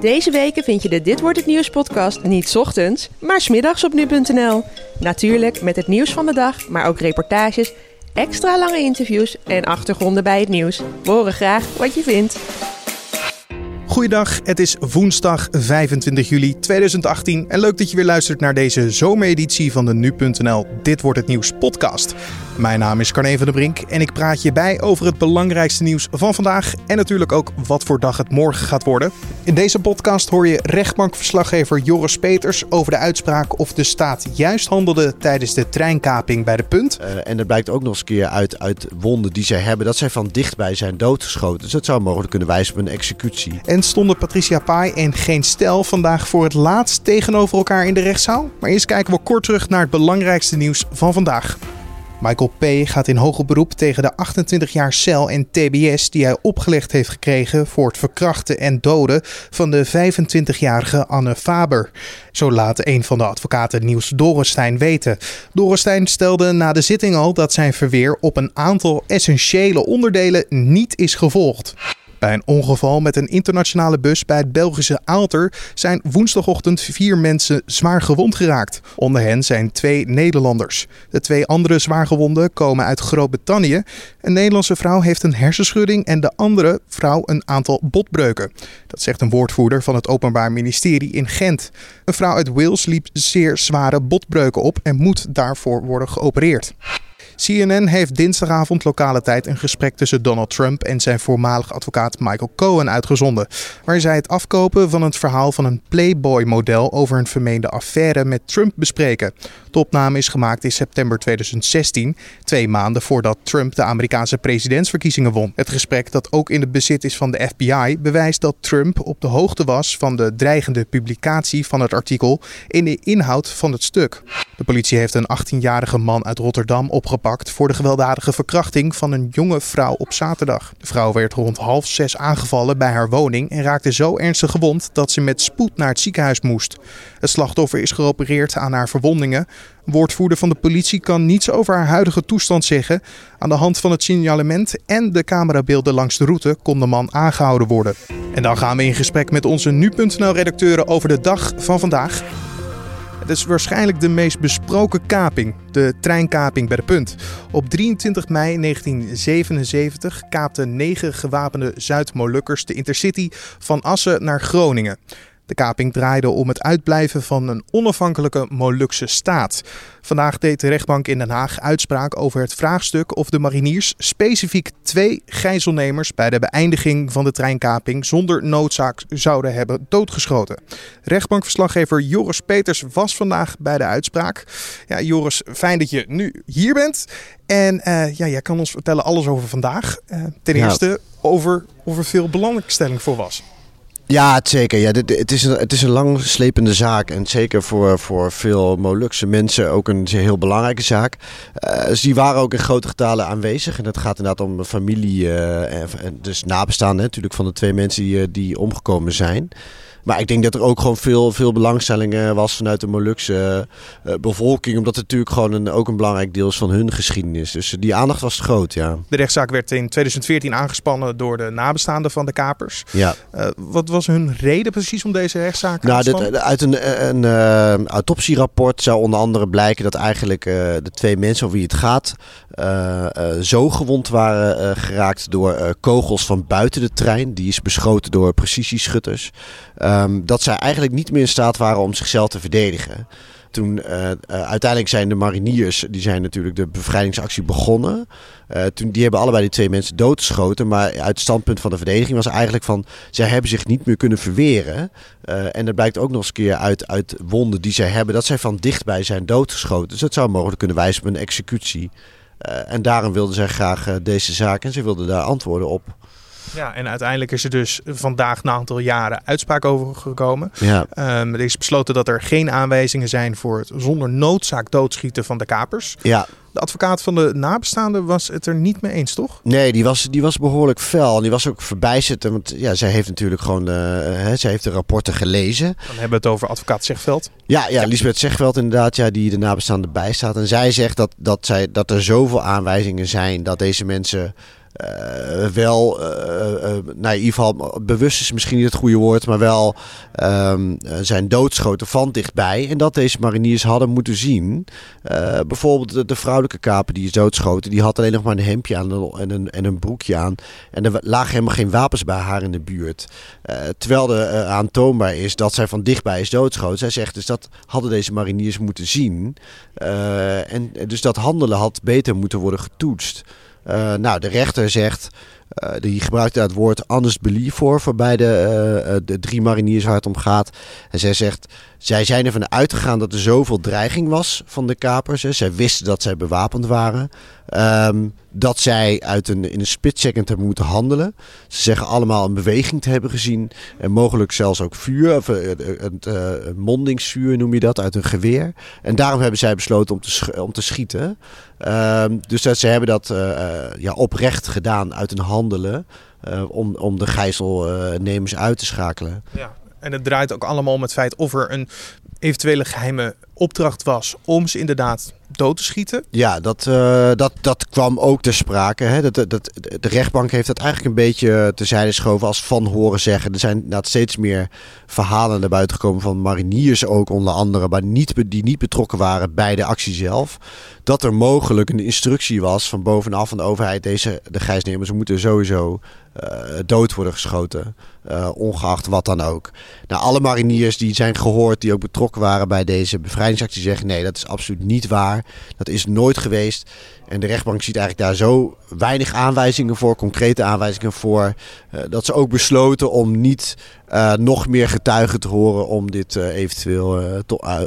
Deze weken vind je de Dit Wordt Het Nieuws podcast niet ochtends, maar 's middags op nu.nl. Natuurlijk met het nieuws van de dag, maar ook reportages, extra lange interviews en achtergronden bij het nieuws. Horen graag wat je vindt. Goeiedag, het is woensdag 25 juli 2018 en leuk dat je weer luistert naar deze zomereditie van de Nu.nl Dit Wordt Het Nieuws podcast. Mijn naam is Carne van der Brink en ik praat je bij over het belangrijkste nieuws van vandaag en natuurlijk ook wat voor dag het morgen gaat worden. In deze podcast hoor je rechtbankverslaggever Joris Peters over de uitspraak of de staat juist handelde tijdens de treinkaping bij de Punt. Uh, en er blijkt ook nog eens een keer uit, uit wonden die zij hebben dat zij van dichtbij zijn doodgeschoten. Dus dat zou mogelijk kunnen wijzen op een executie. En stonden Patricia Pai en Geen Stel vandaag voor het laatst tegenover elkaar in de rechtszaal. Maar eerst kijken we kort terug naar het belangrijkste nieuws van vandaag. Michael P. gaat in hoger beroep tegen de 28 jaar cel en TBS die hij opgelegd heeft gekregen voor het verkrachten en doden van de 25-jarige Anne Faber. Zo laat een van de advocaten Niels Dorrestein weten. Dorrestein stelde na de zitting al dat zijn verweer op een aantal essentiële onderdelen niet is gevolgd. Bij een ongeval met een internationale bus bij het Belgische Aalter zijn woensdagochtend vier mensen zwaar gewond geraakt. Onder hen zijn twee Nederlanders. De twee andere zwaargewonden komen uit Groot-Brittannië. Een Nederlandse vrouw heeft een hersenschudding en de andere vrouw een aantal botbreuken. Dat zegt een woordvoerder van het Openbaar Ministerie in Gent. Een vrouw uit Wales liep zeer zware botbreuken op en moet daarvoor worden geopereerd. CNN heeft dinsdagavond lokale tijd een gesprek tussen Donald Trump en zijn voormalig advocaat Michael Cohen uitgezonden, waar zij het afkopen van het verhaal van een Playboy-model over een vermeende affaire met Trump bespreken. De opname is gemaakt in september 2016, twee maanden voordat Trump de Amerikaanse presidentsverkiezingen won. Het gesprek, dat ook in het bezit is van de FBI, bewijst dat Trump op de hoogte was van de dreigende publicatie van het artikel in de inhoud van het stuk. De politie heeft een 18-jarige man uit Rotterdam opgepakt voor de gewelddadige verkrachting van een jonge vrouw op zaterdag. De vrouw werd rond half zes aangevallen bij haar woning en raakte zo ernstig gewond dat ze met spoed naar het ziekenhuis moest. Het slachtoffer is geopereerd aan haar verwondingen. Een woordvoerder van de politie kan niets over haar huidige toestand zeggen. Aan de hand van het signalement en de camerabeelden langs de route kon de man aangehouden worden. En dan gaan we in gesprek met onze nu.nl-redacteuren over de dag van vandaag. Het is waarschijnlijk de meest besproken kaping, de treinkaping bij de Punt. Op 23 mei 1977 kaapten negen gewapende Zuid-Molukkers de Intercity van Assen naar Groningen. De kaping draaide om het uitblijven van een onafhankelijke Molukse staat. Vandaag deed de rechtbank in Den Haag uitspraak over het vraagstuk of de mariniers specifiek twee gijzelnemers bij de beëindiging van de treinkaping zonder noodzaak zouden hebben doodgeschoten. Rechtbankverslaggever Joris Peters was vandaag bij de uitspraak. Ja, Joris, fijn dat je nu hier bent. En uh, ja, jij kan ons vertellen alles over vandaag. Uh, ten ja. eerste over of er veel belangstelling voor was. Ja, zeker. Ja, dit, het, is een, het is een langslepende zaak. En zeker voor, voor veel Molukse mensen ook een heel belangrijke zaak. Uh, dus die waren ook in grote getalen aanwezig. En het gaat inderdaad om familie, uh, en, dus nabestaanden natuurlijk van de twee mensen die, die omgekomen zijn. Maar ik denk dat er ook gewoon veel, veel belangstelling eh, was vanuit de Molukse uh, bevolking. Omdat het natuurlijk gewoon een, ook een belangrijk deel is van hun geschiedenis. Dus die aandacht was groot, ja. De rechtszaak werd in 2014 aangespannen door de nabestaanden van de kapers. Ja. Uh, wat was hun reden precies om deze rechtszaak nou, aan te dit, Uit een, een, een autopsierapport zou onder andere blijken dat eigenlijk de twee mensen over wie het gaat... zo gewond waren geraakt door kogels van buiten de trein. Die is beschoten door precisieschutters. Um, dat zij eigenlijk niet meer in staat waren om zichzelf te verdedigen. Toen uh, uh, uiteindelijk zijn de mariniers, die zijn natuurlijk de bevrijdingsactie begonnen. Uh, toen, die hebben allebei die twee mensen doodgeschoten. Maar uit het standpunt van de verdediging was eigenlijk van... zij hebben zich niet meer kunnen verweren. en dat blijkt ook nog eens een keer uit, uit wonden die zij hebben... dat zij van dichtbij zijn doodgeschoten. Dus dat zou mogelijk kunnen wijzen op een executie. en daarom wilden zij graag deze zaak en ze wilden daar antwoorden op. Ja, en uiteindelijk is er dus vandaag na een aantal jaren uitspraak over gekomen. Ja. Um, er is besloten dat er geen aanwijzingen zijn voor het zonder noodzaak doodschieten van de kapers. Ja. De advocaat van de nabestaanden was het er niet mee eens, toch? Nee, die was, die was behoorlijk fel. En die was ook verbijsterd. Want ja, zij heeft natuurlijk gewoon uh, hè, zij heeft de rapporten gelezen. Dan hebben we het over advocaat Zegveld. Ja, ja, Lisbeth Zegveld inderdaad, ja, die de nabestaanden bijstaat. En zij zegt dat, dat, zij, dat er zoveel aanwijzingen zijn dat deze mensen uh, wel, uh, uh, in ieder geval, bewust is misschien niet het goede woord, maar wel um, zijn doodschoten van dichtbij. En dat deze mariniers hadden moeten zien. bijvoorbeeld de, vrouwelijke kaper die is doodschoten, die had alleen nog maar een hemdje aan en een, en een broekje aan. En er lagen helemaal geen wapens bij haar in de buurt. terwijl er aantoonbaar is dat zij van dichtbij is doodgeschoten. Zij zegt dus dat hadden deze mariniers moeten zien. en dus dat handelen had beter moeten worden getoetst. Uh, nou, de rechter zegt, uh, die gebruikt daar het woord honest belief voor, voor beide uh, de drie mariniers waar het om gaat. En zij zegt, zij zijn ervan uitgegaan dat er zoveel dreiging was van de kapers. Hè. Zij wisten dat zij bewapend waren. Um, dat zij uit een, in een split second hebben moeten handelen. Ze zeggen allemaal een beweging te hebben gezien. En mogelijk zelfs ook vuur, of een uh, mondingsvuur noem je dat, uit een geweer. En daarom hebben zij besloten om te, om te schieten. Um, dus dat, ze hebben dat ja, oprecht gedaan uit een handelen. Om, om de gijzelnemers uit te schakelen. Ja. En het draait ook allemaal om het feit of er een eventuele geheime opdracht was om ze inderdaad dood te schieten. Ja, dat, uh, dat, dat kwam ook ter sprake. Hè. Dat, dat, de rechtbank heeft dat eigenlijk een beetje terzijde geschoven als van horen zeggen. Er zijn steeds meer verhalen naar buiten gekomen van mariniers ook onder andere, maar niet, die niet betrokken waren bij de actie zelf. Dat er mogelijk een instructie was van bovenaf van de overheid, deze, de gijsnemers moeten sowieso uh, dood worden geschoten. Uh, ongeacht wat dan ook. Nou, alle mariniers die zijn gehoord, die ook betrokken waren bij deze bevrijdingsactie, zeggen nee, dat is absoluut niet waar. Dat is nooit geweest. En de rechtbank ziet eigenlijk daar zo weinig aanwijzingen voor, concrete aanwijzingen voor, uh, dat ze ook besloten om niet uh, nog meer getuigen te horen om dit uh, eventueel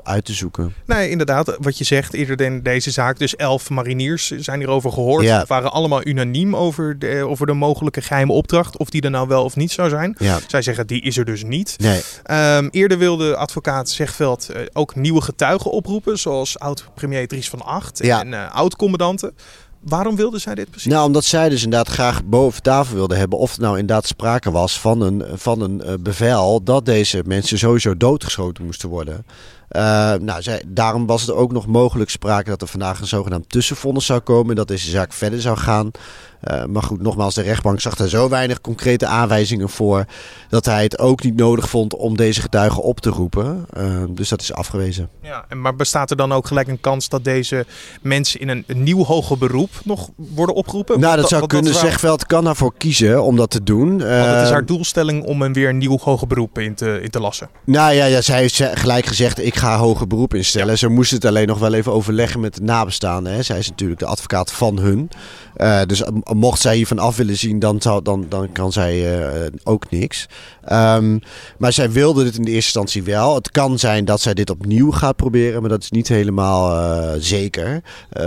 uit te zoeken. Nee, inderdaad, wat je zegt, eerder in deze zaak, dus elf mariniers zijn hierover gehoord. Ja. waren allemaal unaniem over de, over de mogelijke geheime opdracht, of die er nou wel of niet zou zijn. Ja. Zij zeggen, die is er dus niet. Nee. Um, eerder wilde advocaat Zegveld ook nieuwe getuigen oproepen, zoals oud-premier Dries van Acht ja. en oud-commandanten. Waarom wilde zij dit precies? Nou, omdat zij dus inderdaad graag boven tafel wilde hebben of er nou inderdaad sprake was van een, van een uh, bevel dat deze mensen sowieso doodgeschoten moesten worden. Uh, nou, zij, daarom was het ook nog mogelijk sprake dat er vandaag een zogenaamd tussenvonnis zou komen en dat deze zaak verder zou gaan. Uh, maar goed, nogmaals, de rechtbank zag er zo weinig concrete aanwijzingen voor dat hij het ook niet nodig vond om deze getuigen op te roepen. Uh, dus dat is afgewezen. Ja, maar bestaat er dan ook gelijk een kans dat deze mensen in een, een nieuw hoger beroep nog worden opgeropen? Nou, dat zou kunnen. Zegveld kan daarvoor kiezen om dat te doen. Want het is haar doelstelling om een weer een nieuw hoger beroep in te, in te lassen. Nou ja, ja, zij heeft gelijk gezegd, ik ga hoger beroep instellen. Ja. Ze moesten het alleen nog wel even overleggen met de nabestaanden. Hè. Zij is natuurlijk de advocaat van hun. Uh, dus mocht zij hiervan af willen zien, dan, zou, dan, dan kan zij uh, ook niks. Um, maar zij wilde dit in de eerste instantie wel. Het kan zijn dat zij dit opnieuw gaat proberen, maar dat is niet helemaal zeker.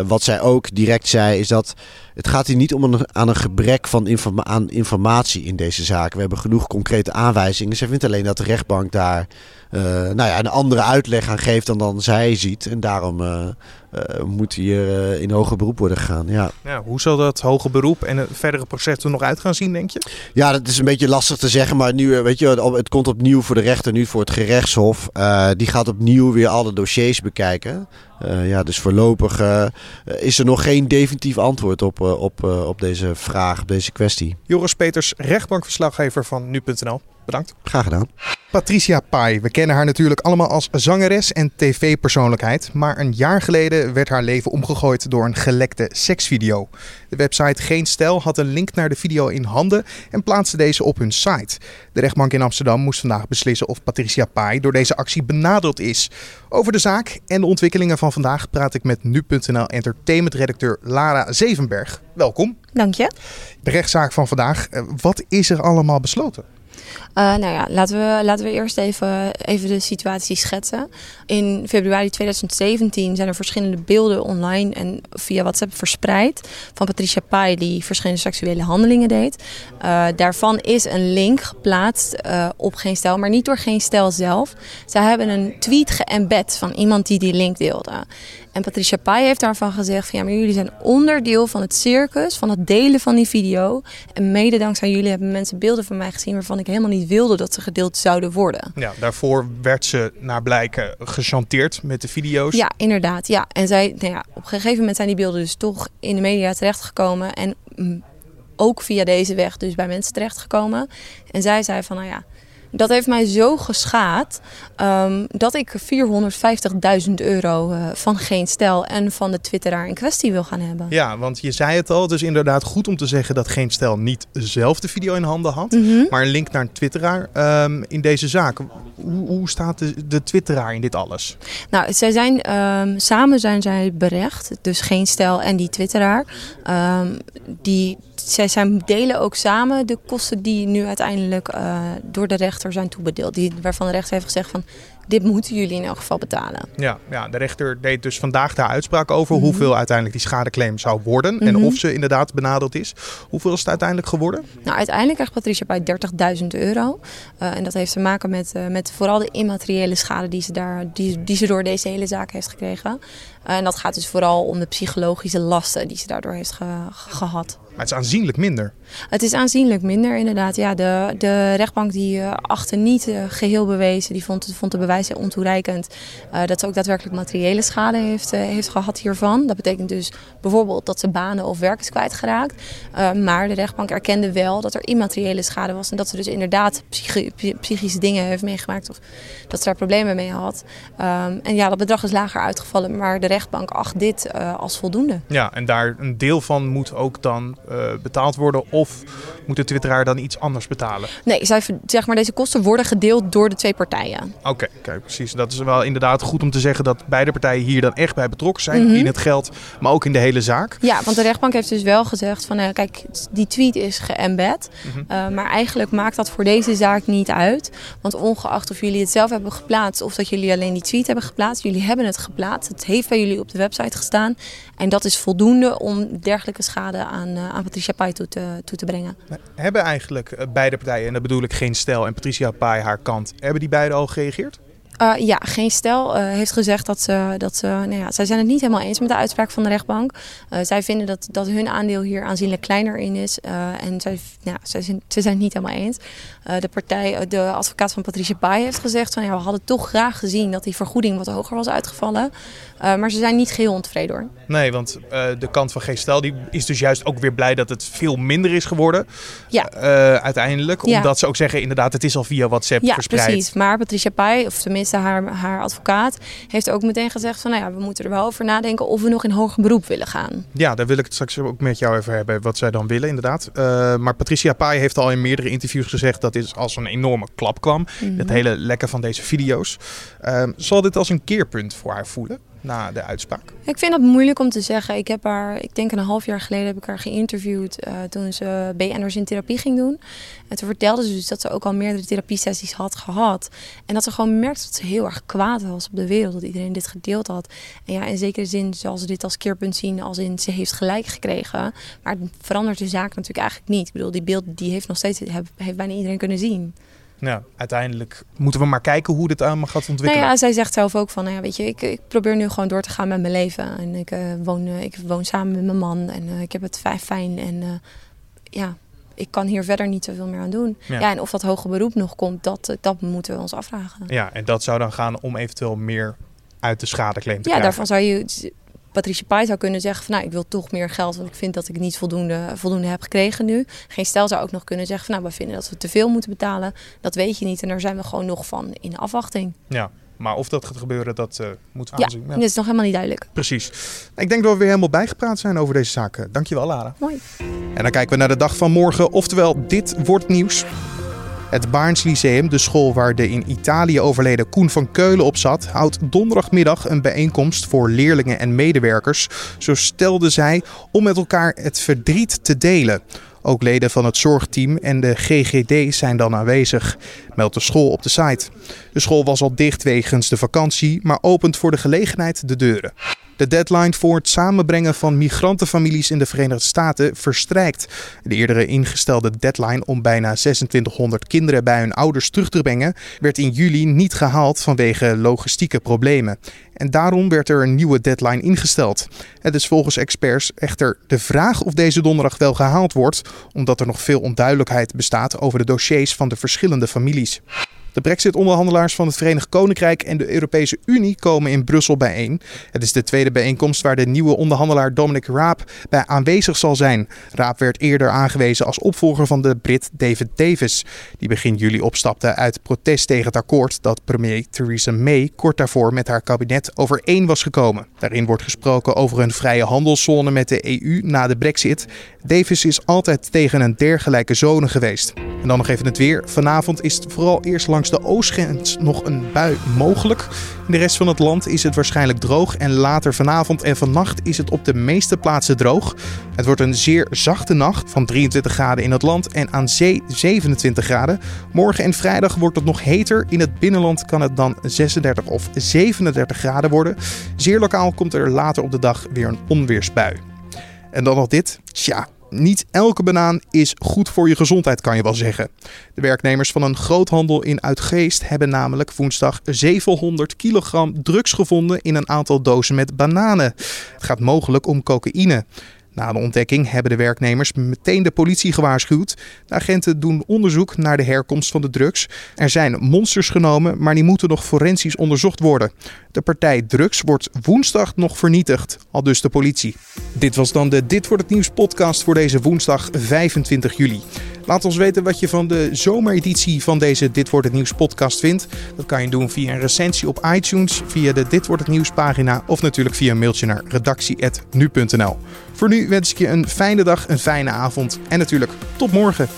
wat zij ook direct zei, is dat het gaat hier niet om een, aan een gebrek van aan informatie in deze zaak. We hebben genoeg concrete aanwijzingen. Zij vindt alleen dat de rechtbank daar uh, nou ja, een andere uitleg aan geeft dan, dan zij ziet. En daarom uh, moet hier in hoger beroep worden gegaan. Ja. ja. hoe zal dat hoger beroep en het verdere proces er nog uit gaan zien, denk je? Ja, dat is een beetje lastig te zeggen. Maar nu, weet je, het komt opnieuw voor de rechter, nu voor het gerechtshof. die gaat opnieuw weer alle dossiers bekijken. Uh, ja, dus voorlopig uh, is er nog geen definitief antwoord op, uh, op, op deze vraag, op deze kwestie. Joris Peters, rechtbankverslaggever van nu.nl. Bedankt. Graag gedaan. Patricia Pai. We kennen haar natuurlijk allemaal als zangeres en tv-persoonlijkheid. Maar een jaar geleden werd haar leven omgegooid door een gelekte seksvideo. De website Geen Stijl had een link naar de video in handen en plaatste deze op hun site. De rechtbank in Amsterdam moest vandaag beslissen of Patricia Pai door deze actie benadeeld is. Over de zaak en de ontwikkelingen van vandaag praat ik met nu.nl entertainment-redacteur Lara Zevenberg. Welkom. Dank je. De rechtszaak van vandaag. Eh, wat is er allemaal besloten? Uh, nou ja, laten we, laten we eerst even, even de situatie schetsen. In februari 2017 zijn er verschillende beelden online en via WhatsApp verspreid van Patricia Pai die verschillende seksuele handelingen deed. Uh, daarvan is een link geplaatst uh, op Geen Stijl, maar niet door Geen Stijl zelf. Zij hebben een tweet geëmbed van iemand die die link deelde. En Patricia Pai heeft daarvan gezegd van ja, maar jullie zijn onderdeel van het circus, van het delen van die video. En mede dankzij jullie hebben mensen beelden van mij gezien waarvan ik helemaal niet wilde dat ze gedeeld zouden worden. Ja, daarvoor werd ze naar blijken gechanteerd met de video's. Ja, inderdaad. Ja. En zij, nou ja, op een gegeven moment zijn die beelden dus toch in de media terechtgekomen. En ook via deze weg dus bij mensen terechtgekomen. En zij zei van, nou ja, dat heeft mij zo geschaad um, dat ik 450.000 euro uh, van geen stel en van de twitteraar in kwestie wil gaan hebben. Ja, want je zei het al, het is inderdaad goed om te zeggen dat geen stel niet zelf de video in handen had, mm -hmm. maar een link naar een twitteraar um, in deze zaak. Hoe, hoe staat de, de, twitteraar in dit alles? Nou, zij zijn, um, samen zijn zij berecht, dus geen stel en die twitteraar. die, zij zijn delen ook samen de kosten die nu uiteindelijk uh, door de rechter zijn toebedeeld. Die, waarvan de rechter heeft gezegd van dit moeten jullie in elk geval betalen. Ja, ja de rechter deed dus vandaag de uitspraak over mm -hmm. hoeveel uiteindelijk die schadeclaim zou worden. Mm -hmm. En Mhm. of ze inderdaad benadeeld is. Hoeveel is het uiteindelijk geworden? Nou, uiteindelijk krijgt Patricia bij 30.000 euro. Uh, en dat heeft te maken met, uh, met vooral de immateriële schade die ze, daar, die, die ze door deze hele zaak heeft gekregen. En dat gaat dus vooral om de psychologische lasten die ze daardoor heeft ge gehad. Maar het is aanzienlijk minder. Het is aanzienlijk minder, inderdaad. Ja, de, de rechtbank die uh, achtte niet uh, geheel bewezen. Die vond, vond de bewijzen ontoereikend. Uh, dat ze ook daadwerkelijk materiële schade heeft, heeft gehad hiervan. Dat betekent dus bijvoorbeeld dat ze banen of werk is kwijtgeraakt. maar de rechtbank erkende wel dat er immateriële schade was. En dat ze dus inderdaad psychi psychische dingen heeft meegemaakt. Of dat ze daar problemen mee had. Um, en ja, dat bedrag is lager uitgevallen. Maar de rechtbank acht dit als voldoende. Ja, en daar een deel van moet ook dan betaald worden of moet de twitteraar dan iets anders betalen? Nee, zij, zeg maar, deze kosten worden gedeeld door de twee partijen. Oké, okay, okay, precies. Dat is wel inderdaad goed om te zeggen dat beide partijen hier dan echt bij betrokken zijn. Mm -hmm. In het geld, maar ook in de hele zaak. Ja, want de rechtbank heeft dus wel gezegd van uh, kijk, die tweet is geëmbed. Mm -hmm. uh, maar eigenlijk maakt dat voor deze zaak niet uit. Want ongeacht of jullie het zelf hebben geplaatst of dat jullie alleen die tweet hebben geplaatst. Jullie hebben het geplaatst. Het heeft bij jullie op de website gestaan. En dat is voldoende om dergelijke schade aan, uh, aan Patricia Pai toe te, toe te brengen. Hebben eigenlijk eh, beide partijen, en dat bedoel ik geen stel en Patricia Pai haar kant, hebben die beiden al gereageerd? Uh, ja, geen stel uh, heeft gezegd dat ze, dat ze nou ja, zij zijn het niet helemaal eens met de uitspraak van de rechtbank. Uh, zij vinden dat, dat hun aandeel hier aanzienlijk kleiner in is. en zij, nou, zij zijn, ze zijn het niet helemaal eens. de partij, de advocaat van Patricia Pai heeft gezegd van ja, we hadden toch graag gezien dat die vergoeding wat hoger was uitgevallen. maar ze zijn niet geheel ontevreden hoor. Nee, want de kant van geen stel die is dus juist ook weer blij dat het veel minder is geworden. Ja. uiteindelijk, Ja. omdat ze ook zeggen inderdaad het is al via WhatsApp Ja, verspreid. precies. Maar Patricia Pai, of tenminste haar, haar advocaat, heeft ook meteen gezegd van nou ja, we moeten er wel over nadenken of we nog in hoger beroep willen gaan. Ja, daar wil ik het straks ook met jou over hebben, wat zij dan willen inderdaad. Uh, maar Patricia Pai heeft al in meerdere interviews gezegd dat dit als een enorme klap kwam. Mm -hmm. Het hele lekken van deze video's. Uh, zal dit als een keerpunt voor haar voelen? Na de uitspraak? Ik vind dat moeilijk om te zeggen. Ik heb haar, ik denk een half jaar geleden heb ik haar geïnterviewd uh, toen ze BN'ers in therapie ging doen. En toen vertelde ze dus dat ze ook al meerdere therapiesessies had gehad. En dat ze gewoon merkte dat ze heel erg kwaad was op de wereld, dat iedereen dit gedeeld had. En ja, in zekere zin zal ze dit als keerpunt zien, als in ze heeft gelijk gekregen. Maar het verandert de zaak natuurlijk eigenlijk niet. Ik bedoel, die beelden die heeft nog steeds, heeft bijna iedereen kunnen zien. Ja, uiteindelijk moeten we maar kijken hoe dit allemaal gaat ontwikkelen. Nou ja, zij zegt zelf ook van, nou ja, weet je, ik, ik probeer nu gewoon door te gaan met mijn leven. En ik, uh, woon, uh, ik woon samen met mijn man en uh, ik heb het fijn. En ja, ik kan hier verder niet zoveel meer aan doen. Ja. ja, en of dat hoge beroep nog komt, dat, dat moeten we ons afvragen. Ja, en dat zou dan gaan om eventueel meer uit de schadeclaim te ja, krijgen. daarvan zou je... Patricia Pai zou kunnen zeggen van nou, ik wil toch meer geld, want ik vind dat ik niet voldoende, voldoende heb gekregen nu. Geen stel zou ook nog kunnen zeggen van nou, we vinden dat we te veel moeten betalen. Dat weet je niet en daar zijn we gewoon nog van in afwachting. Ja, maar of dat gaat gebeuren, dat uh, moeten we ja, aanzien. Ja, dat is nog helemaal niet duidelijk. Precies. Ik denk dat we weer helemaal bijgepraat zijn over deze zaken. Dankjewel, Lara. Mooi. En dan kijken we naar de dag van morgen, oftewel dit wordt nieuws. Het Baarns Lyceum, de school waar de in Italië overleden Koen van Keulen op zat, houdt donderdagmiddag een bijeenkomst voor leerlingen en medewerkers. Zo stelde zij om met elkaar het verdriet te delen. Ook leden van het zorgteam en de GGD zijn dan aanwezig, meldt de school op de site. De school was al dicht wegens de vakantie, maar opent voor de gelegenheid de deuren. De deadline voor het samenbrengen van migrantenfamilies in de Verenigde Staten verstrijkt. De eerdere ingestelde deadline om bijna 2600 kinderen bij hun ouders terug te brengen werd in juli niet gehaald vanwege logistieke problemen. En daarom werd er een nieuwe deadline ingesteld. Het is volgens experts echter de vraag of deze donderdag wel gehaald wordt, omdat er nog veel onduidelijkheid bestaat over de dossiers van de verschillende families. De Brexit-onderhandelaars van het Verenigd Koninkrijk en de Europese Unie komen in Brussel bijeen. Het is de tweede bijeenkomst waar de nieuwe onderhandelaar Dominic Raab bij aanwezig zal zijn. Raab werd eerder aangewezen als opvolger van de Brit David Davis, die begin juli opstapte uit protest tegen het akkoord dat premier Theresa May kort daarvoor met haar kabinet overeen was gekomen. Daarin wordt gesproken over een vrije handelszone met de EU na de Brexit. Davis is altijd tegen een dergelijke zone geweest. En dan nog even het weer. Vanavond is het vooral eerst langs de oostgrens nog een bui mogelijk. In de rest van het land is het waarschijnlijk droog en later vanavond en vannacht is het op de meeste plaatsen droog. Het wordt een zeer zachte nacht van 23 graden in het land en aan zee 27 graden. Morgen en vrijdag wordt het nog heter. In het binnenland kan het dan 36 of 37 graden worden. Zeer lokaal komt er later op de dag weer een onweersbui. En dan nog dit. Tja, niet elke banaan is goed voor je gezondheid, kan je wel zeggen. De werknemers van een groothandel in Uitgeest hebben namelijk woensdag 700 kilogram drugs gevonden in een aantal dozen met bananen. Het gaat mogelijk om cocaïne. Na de ontdekking hebben de werknemers meteen de politie gewaarschuwd. De agenten doen onderzoek naar de herkomst van de drugs. Er zijn monsters genomen, maar die moeten nog forensisch onderzocht worden. De partij drugs wordt woensdag nog vernietigd, al dus de politie. Dit was dan de Dit wordt het nieuws podcast voor deze woensdag 25 juli. Laat ons weten wat je van de zomereditie van deze Dit wordt het nieuws podcast vindt. Dat kan je doen via een recensie op iTunes, via de Dit wordt het nieuws pagina of natuurlijk via een mailtje naar redactie@nu.nl. Voor nu wens ik je een fijne dag, een fijne avond en natuurlijk tot morgen.